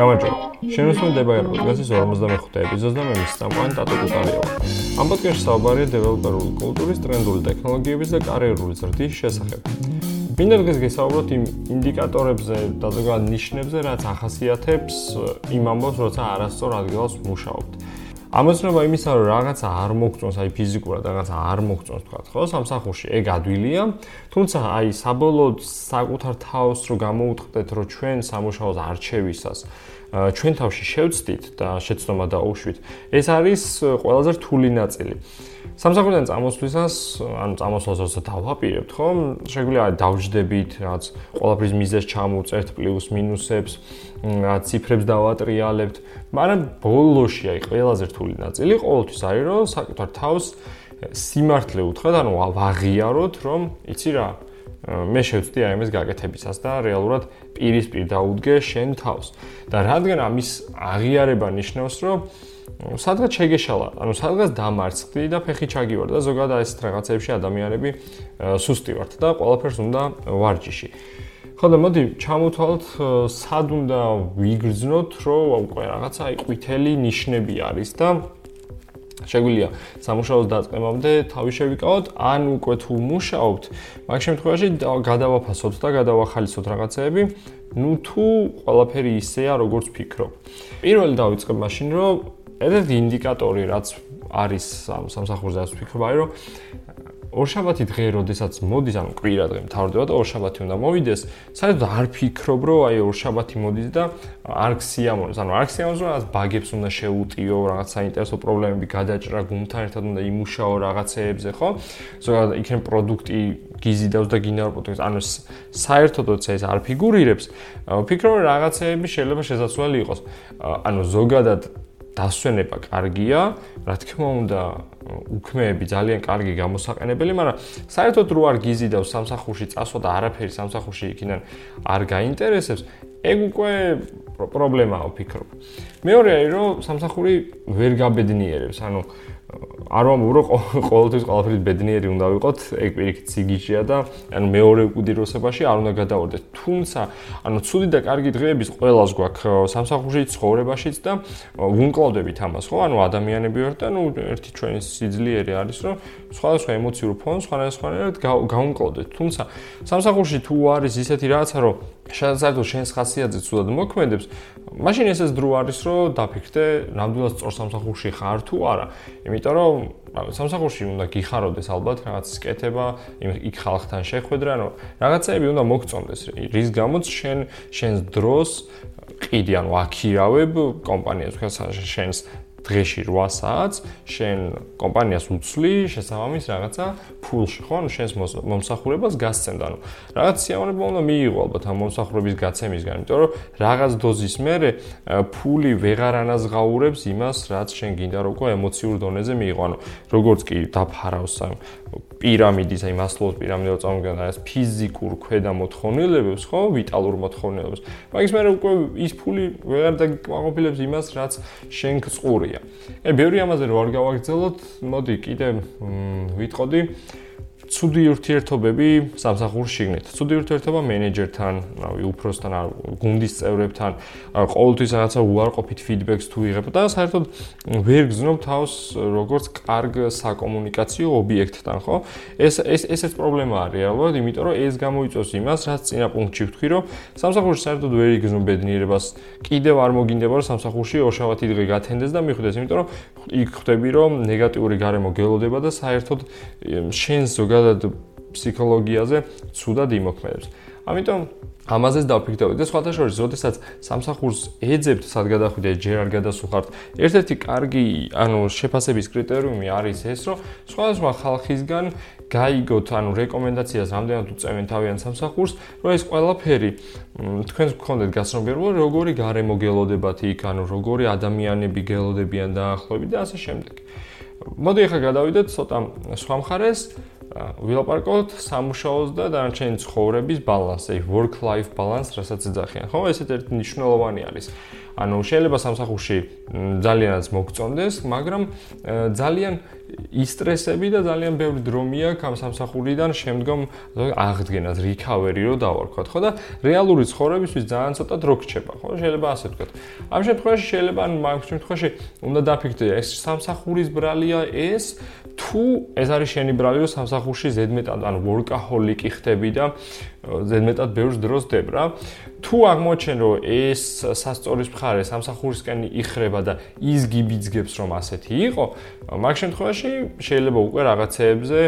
გამარჯობა. შემოსულდება პოდკასტის 55 ეპიზოდს და მე მის სამყარო ტატო კუტარიავა. ამ პოდკასტში საუბარია დეველოპერული კულტურის, ტრენდული ტექნოლოგიების და კარიერული ზრდის შესახებ. მინდა დღეს გესაუბროთ იმ ინდიკატორებზე და ზოგადად ნიშნებზე, რაც ახასიათებს იმ ამბავს, როცა არასწორ ადგილას მუშაობთ. ამოცნობა იმისა, რომ რაღაცა არ მოგწონს, აი ფიზიკურად რაღაცა არ მოგწონს, თქვა ხო, სამსახურში ეგ ადვილია, თუმცა აი საბოლოოდ საკუთარ თავს რო გამოუწყდეთ, რომ ჩვენ სამუშაოს არჩევისას ჩვენ თავში შევცდით და შეცდომა დაუშვით, ეს არის ყველაზე რთული ნაწილი. სამსახურიდან წამოსვლისას, ანუ წამოსვლას როცა დავაპირებთ, ხო? შეგვიძლია დავждდებით, რაც ყველაფრის მიზეს ჩამოწერთ პლუს მინუსებს, რაც ციფრებს დავატრიალებთ, მაგრამ ბოლოში აი ყველაზე რთული ნაწილი ყოველთვის არის, რომ საკუთარ თავს სიმართლე უთხრათ, ანუ ვაღიაროთ, რომ იცი რა, მე შევწდი აი ამის გაკეთებისას და რეალურად პირისპირ დაუდგე შენ თავს. და რადგან ამის აღიარება ნიშნავს, რომ სადღაც შეგეშალა, ანუ სადღაც დამარცხდი და ფეხი ჩაგივარ და ზოგადად ეს რაღაცებში ადამიანები სუსტი ვართ და ყველაფერს უნდა ვარჯიში. ხო და მოდი ჩამოთვალოთ სად უნდა ვიგრძნოთ, რომ უკვე რაღაცა აი ყვითელი ნიშნები არის და შეგვიძლია სამუშაოს დაწყებამდე თავი შევიკავოთ, ან უკვე თუ მუშაობთ, მაგ შემთხვევაში გადავაფასოთ და გადავახალისოთ რაღაცეები, ну თუ ყველაფერი ისეა, როგორც ფიქრობ. პირველი დავიწყებ მაშინ, რომ ერთ-ერთი ინდიკატორი, რაც არის სამსახურზე ასე ვფიქრობ, არის რომ ორშაბათი დღე, როდესაც მოდის, ანუ კვირა დღე მთავრდება და ორშაბათი უნდა მოვიდეს, საერთოდ არ ფიქრობ, რომ აი ორშაბათი მოდის და არ ქსიამონოს, ანუ არ ქსიამონოს, რომ რაღაც ბაგებს უნდა შეუტიო, რაღაც საინტერესო პრობლემები გადაჭრა, გუნდთან ერთად უნდა იმუშაო რაღაცეებზე, ხო? ზოგადად იქენ პროდუქტი გიზიდავს და გინარ პროდუქტს, ანუ საერთოდ როცა ეს არ ფიგურირებს, ვფიქრობ, რომ რაღაცეები შეიძლება შესაძლებელი იყოს. ანუ ზოგადად დასვენება კარგია, რა თქმა უნდა, უქმეები ძალიან კარგი გამოსაყენებელი, მაგრამ საერთოდ რო არ გიზიდავს სამსახურში წასვა და არაფერი სამსახურში იქიდან არ გაინტერესებს, ეგ უკვე პრობლემაა, ვფიქრობ. მეორე არის, რომ სამსახური ვერ გაბედნიერებს, ანუ არ ვამბობ, რომ ყოველთვის ყველაფერი ბედნიერი უნდა ვიყოთ, ეგ პირიქით სიგიჟეა და ანუ მეორე უკიდიროსებაში არ უნდა გადავარდეთ. თუმცა, ანუ ცუდი და კარგი დღეების ყოველას გვაქვს სამსახურში ცხოვრებაშიც და ვუნკლავდებით ამას, ხო? ანუ ადამიანები ვართ და ნუ ერთი ჩვენი სიძლიერე არის, რომ სხვადასხვა ემოციურ ფონს სხვადასხვანაირად გავუნკლავდეთ. თუმცა, სამსახურში თუ არის ისეთი რაღაცა, რომ შეიძლება შენს ხასიათზე ცუდად მოქმედებს, მაშინ ესეც დრო არის, რომ დაფიქრდე, ნამდვილად სწორ სამსახურში ხარ თუ არა. იმიტომ რომ სამსახურში უნდა გიხაროდეს ალბათ რაღაცის კეთება, იქ ხალხთან შეხვედრა, რომ რაღაცები უნდა მოგწონდეს, რის გამოც შენ შენს დროს ყიდი, ანუ აქირავებ კომპანიას, ხო, შენს დღეში 8 საათს შენ კომპანიას უცვლი შესაბამის რაღაცა ფულში, ხო? ანუ შენს მომსახურებას გასცემ და ანუ რაღაც სიამოვნება უნდა მიიღო ალბათ ამ მომსახურების გაცემისგან, იმიტომ რომ რაღაც დოზის მერე ფული ვეღარ ანაზღაურებს იმას, რაც შენ გინდა უკვე ემოციურ დონეზე მიიღო. ანუ როგორც კი დაფარავს ამ პირამიდის, აი მასლოუს პირამიდალ წამგან არის ფიზიკურ ქვედა მოთხოვნილებებს, ხო, ვიტალურ მოთხოვნილებებს. მაგის მერე უკვე ის ფული ვეღარ დაგაყოფილებს იმას, რაც შენ გწყურია. აი, ბევრი ამაზე რო არ გავაგრძელოთ, მოდი კიდე ვიტყოდი ცუდი ურთიერთობები სამსახურში შიგნით. ცუდი ურთიერთობა მენეჯერთან, რავი, უფროსთან, გუნდის წევრებთან, ყოველთვის რაღაცა უარყოფით ფიდბექს თუ იღებ და საერთოდ ვერ გზნობ თავს როგორც კარგ საკომუნიკაციო ობიექტთან, ხო? ეს ეს ესეც პრობლემაა რეალურად, იმიტომ რომ ეს გამოიწვევს იმას, რაც წინა პუნქტში ვთქვი, რომ სამსახურში საერთოდ ვერ იგზნობ ბედნიერებას. კიდევ არ მოგინდება რომ სამსახურში ორშაბათი დღე გათენდეს და მიხვდეს, იმიტომ რომ იქ ხვდები რომ ნეგატიური გარემო გელოდება და საერთოდ ზოგადად ზოგადად ფსიქოლოგიაზე ცუდად იმოქმედებს. ამიტომ ამაზეც დავფიქრდები და სხვათა შორის, როდესაც სამსახურს ეძებთ, სად გადახვიდეთ, ჯერ არ გადასუხართ. ერთ-ერთი კარგი, ანუ შეფასების კრიტერიუმი არის ეს, რომ სხვადასხვა ხალხისგან გაიგოთ, ანუ რეკომენდაციას რამდენად უწევენ თავიანთ სამსახურს, რომ ეს ყველაფერი თქვენს გქონდეთ გასნობიერება, როგორი გარემო გელოდებათ იქ, ანუ როგორი ადამიანები გელოდებიან დაახლოებით და ასე შემდეგ. მოდი ახლა გადავიდეთ ცოტა სხვა მხარეს. ვილაპარაკოთ სამუშაოს და დანარჩენი ცხოვრების ბალანსზე, work life balance, რასაც ეძახიან. ხო, ესეთ ერთი მნიშვნელოვანი არის. ანუ შეიძლება სამსახურში ძალიანაც მოგწონდეს, მაგრამ ძალიან ისტრესები და ძალიან ბევრი დრომია ამ სამსახურიდან შემდგომ აღდგენას, recovery რო დავარქვათ, ხო და რეალური ცხოვრებისთვის ძალიან ცოტა დრო გრჩება, ხო? შეიძლება ასე ვთქვათ. ამ შემთხვევაში შეიძლება ან მაგ შემთხვევაში უნდა დაფიქრდე ეს სამსახურის ბრალია ეს თუ ეს არის შენი ბრალი რომ სამსახურში ზედმეტად ან workaholic ხდები და ზედმეტად ბევრ დროს დებ რა. თუ აღმოჩენ რომ ეს სასწორის მხარე სამსახურისკენ იხრება და ის გიბიძგებს რომ ასეთი იყო, მაგ შემთხვევაში შეიძლება უკვე რაღაცეებზე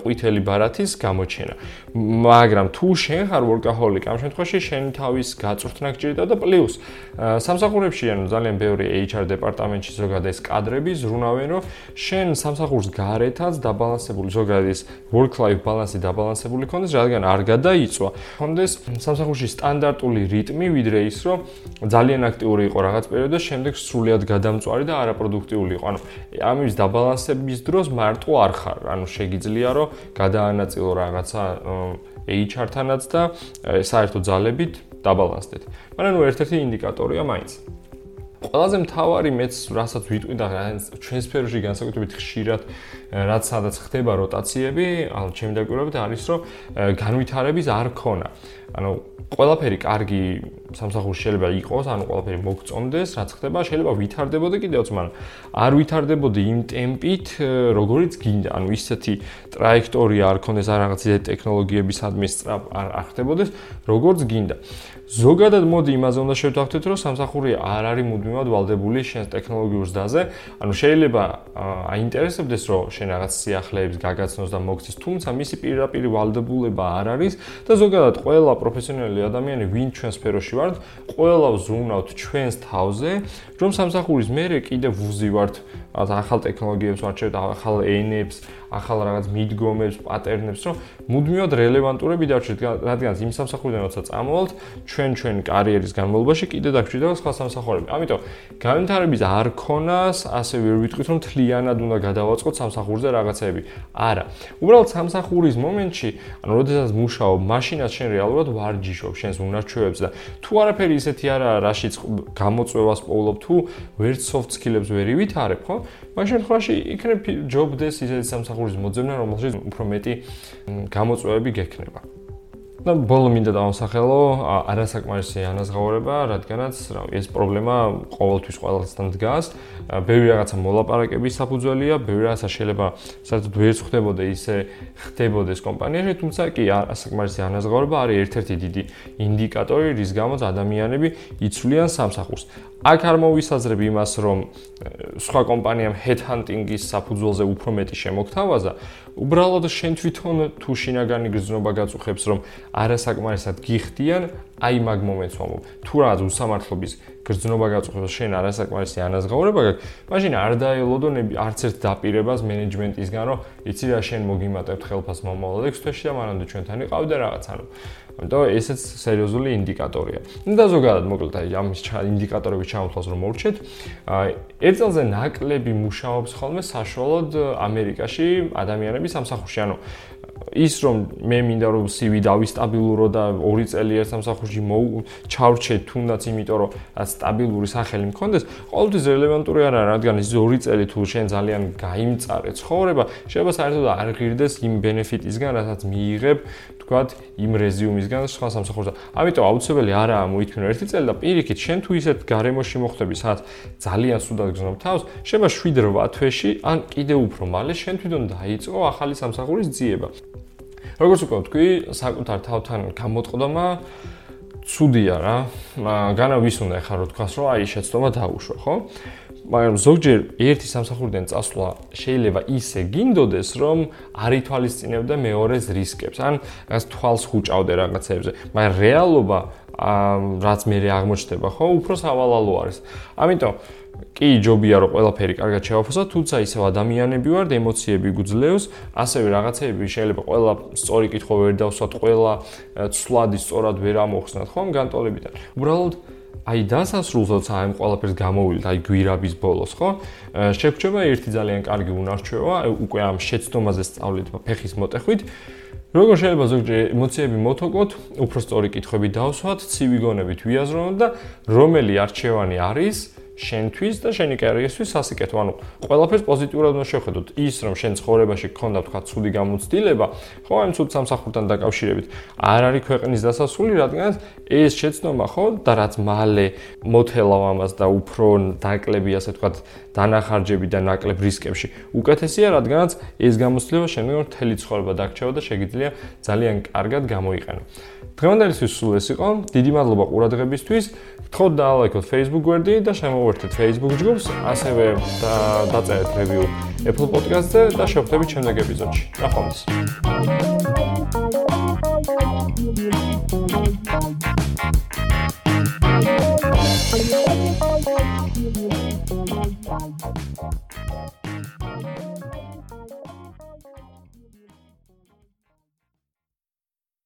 ყვითელი ბარათის გამოჩენა. მაგრამ თუ შენ ხარ workaholic, ამ შემთხვევაში შენ თავის გაწვრთნა გჭირდება და პლუს სამსახურებში ანუ ძალიან ბევრი HR დეპარტამენტში ზოგადად ეს კადრები ზრუნავენ რომ შენ სამსახურს გარეთაც დაბალანსებული ზოგადად ის work life balance-ი დაბალანსებული ქონდეს, რადგან არ გადაიწვა. ქონდეს სამსახურში სტანდარტული რიტმი, ვიდრე ის რომ ძალიან აქტიური იყო რაღაც პერიოდში და შემდეგ სრულად გადამწვარი და არაპროდუქტიული იყო. ანუ ამის დაბალანსების დროს მარტო არ ხარ, ანუ შეიძლება რომ გადაანაწილო რაღაცა HR-თანაც და საერთო ძალებით დაბალანსდეთ. მაგრამ ნუ ერთ-ერთი ინდიკატორია მაინც. ყველაზე მთავარი მეც რასაც ვიტყვი და ჩვენ სფეროში განსაკუთრებით ხშირად რაც სადაც ხდება როტაციები, ანუ ჩემი დაკვირვებით არის რომ განვითარების არ ქონა. ანუ ყველაფერი კარგი სამსახურში შეიძლება იყოს, ანუ ყველაფერი მოგწონდეს, რაც ხდება, შეიძლება ვითარდებოდე კიდევაც, მაგრამ არ ვითარდებოდი იმ ტემპით, როგორიც გინდა. ანუ ისეთი ტრაექტორია არ ქონდეს, არ რაღაც ისეთი ტექნოლოგიების ადმინისტრა არ ახდებოდეს, როგორც გინდა. ზოგადად მოდი იმაზე უნდა შევთანხმდეთ, რომ სამსახური არ არის მუდმივად ვალდებული შენ ტექნოლოგიურ ზდაზე. ანუ შეიძლება აინტერესებდეს, რომ შენ რაღაც სიახლეებს გაგაცნოს და მოგცეს, თუმცა მისი პირდაპირ ვალდებულება არ არის და ზოგადად ყველა პროფესიონალი ადამიანი, ვინ ჩვენ სფეროში ვართ, ყველა ვზრუნავთ ჩვენს თავზე, რომ სამსახურის მერე კიდე ვუზივართ ახალ ტექნოლოგიებს ვარჩევთ, ახალ ენებს, ახალ რაღაც მიდგომებს, პატერნებს, რომ მუდმივად რელევანტურები დარჩეთ, რადგან იმ სამსახურიდან როცა წამოვალთ, ჩვენ ჩვენ კარიერის განმავლობაში კიდე დაგჭირდება სხვა სამსახურები. ამიტომ განვითარების არ ქონას, ასე ვერ ვიტყვით, რომ თლიანად უნდა გადავაწყოთ სამსახურზე რაღაცები. არა. უბრალოდ სამსახურის მომენტში, ანუ როდესაც მუშაობ, მაშინაც შენ რეალურად ვარჯიშობ შენს უნარჩვევებს და თუ არაფერი ისეთი არაა, რაშიც გამოწვევას პოულობ, თუ ვერც soft skill-ებს ვერ ივითარებ, ხო? მაგ შემთხვევაში იქნებ job desk ისეთი სამსახურის მოძებნა, რომელშიც უფრო მეტი გამოწვევები გექნება. და ბოლო მინდა დავასახელო არასაკმარისი ანაზღაურება, რადგანაც რა ეს პრობლემა ყოველთვის ყველასთან დგას. ბევრი რაღაცა მოლაპარაკების საფუძველია, ბევრი რაღაცა შეიძლება საერთოდ ვერ ხდებოდა ისე ხდებოდეს კომპანიაში, თუმცა კი არასაკმარისი ანაზღაურება არის ერთ-ერთი დიდი ინდიკატორი, რის გამოც ადამიანები იცვლიან სამსახურს. აქ არ მოვისაზრებ იმას, რომ სხვა კომპანიამ headhunting-ის საფუძველზე უფრო მეტი შემოგთავაზა, უბრალოდ შენ თვითონ თუ შინაგანი გრძნობა გაწუხებს, რომ არასაკმარისად გიხდიან, აი მაგ მომენტს ვამობ. თუ რაღაც უსამართლობის გრძნობა გაწუხებს შენ არასაკმარისი ანაზღაურება გაქვს, მაშინ არ დაელოდონები არც ერთ დაპირებას მენეჯმენტისგან, რომ იცი რა შენ მოგიმატებთ ხელფას მომავალ 6 თვეში და მანამდე ჩვენთან იყავ და რაღაც ანუ ამიტომ ესეც სერიოზული ინდიკატორია. და ზოგადად მოკლედ აი ამ ინდიკატორების ჩამოთვალს რომ მოვრჩეთ, ერთ წელზე ნაკლები მუშაობს ხოლმე საშუალოდ ამერიკაში ადამიანების სამსახურში. ანუ ის რომ მე მინდა რომ CV დავისტაბილურო და 2 წელი ერთ სამსახურში ჩავრჩე თუნდაც იმიტომ რომ სტაბილური სახელი მქონდეს, ყოველთვის რელევანტური არ არის, რადგან ის 2 წელი თუ შენ ძალიან გაიმწარე ცხოვრება, შეიძლება საერთოდ არ ღირდეს იმ ბენეფიტისგან, რასაც მიიღებ თქვათ იმ რეზიუმისგან სხვა სამსახურზე. ამიტომ აუცილებელი არაა მოითმინო ერთი წელი და პირიქით შენ თუ ისეთ გარემოში მოხდები, სადაც ძალიან სუდად გზნობ თავს, შეება 7-8 თვეში ან კიდე უფრო მალე შენ თვითონ დაიწყო ახალი სამსახურის ძიება. როგორც უკვე ვთქვი, საკუთარ თავთან გამოტყდომა ცუდია რა. განა ვის უნდა ეხა რო თქვას, რომ აი შეცდომა დაუშვა, ხო? მაგრამ ზოგჯერ ერთი სამსახურიდან წასვლა შეიძლება ისე გინდოდეს, რომ არ ითვალისწინებდა მეორეს რისკებს, ან რაღაც თვალს ხუჭავდე რაღაცებზე, მაგრამ რეალობა რაც მე აღმოჩნდება, ხო, უფრო სავალალო არის. ამიტომ კი ჯობია რომ ყველაფერი კარგად შევაფასო, თუმცა ისევ ადამიანები ვართ, ემოციები გვძლევს, ასევე რაღაცეები შეიძლება ყველა სწორი კითხვა ვერ დავსვათ, ყველა ცვლადი სწორად ვერ ამოხსნათ, ხომ, განტოლებიდან. უბრალოდ აი დასასრულს როცა აი ყველაფერს გამოვიდეთ აი გვირაბის ბოლოს ხო შეგვჭება ერთი ძალიან კარგი უნარჩვევა უკვე ამ შეცდომაზე სწავლით ფეხის მოტეხვით როგორ შეიძლება ზოგჯერ ემოციები მოთოკოთ უფრო სწორი კითხვები დავსვათ ცივი გონებით ვიაზროთ და რომელი არჩევანი არის შენთვის და შენი კარიერისთვის სასიკეთო. ანუ ყველაფერს პოზიტიურად უნდა შევხედოთ. ის რომ შენ ცხოვრებაში გქონდა თქვა ცუდი გამოცდილება, ხო, ამ ცუდ სამსახურთან დაკავშირებით, არ არის ქვეყნის დასასრული, რადგან ეს შეცდომა ხო და რაც მალე მოთელავ ამას და უფრო დაკლები ასე თქვა დანახარჯები და ნაკლებ რისკებში. უკეთესია, რადგანაც ეს გამოცდილება შენ მთელი ცხოვრება დაგჭევა და შეგიძლია ძალიან კარგად გამოიყენო. დღევანდელისთვის სულ ეს იყო. დიდი მადლობა ყურადღებისთვის. გთხოვთ დაალაიქოთ Facebook გვერდი და გაუერთეთ Facebook ჯგუფს, ასევე დაწერეთ review Apple Podcast-ზე და შევხვდებით შემდეგ ეპიზოდში. ნახვამდის.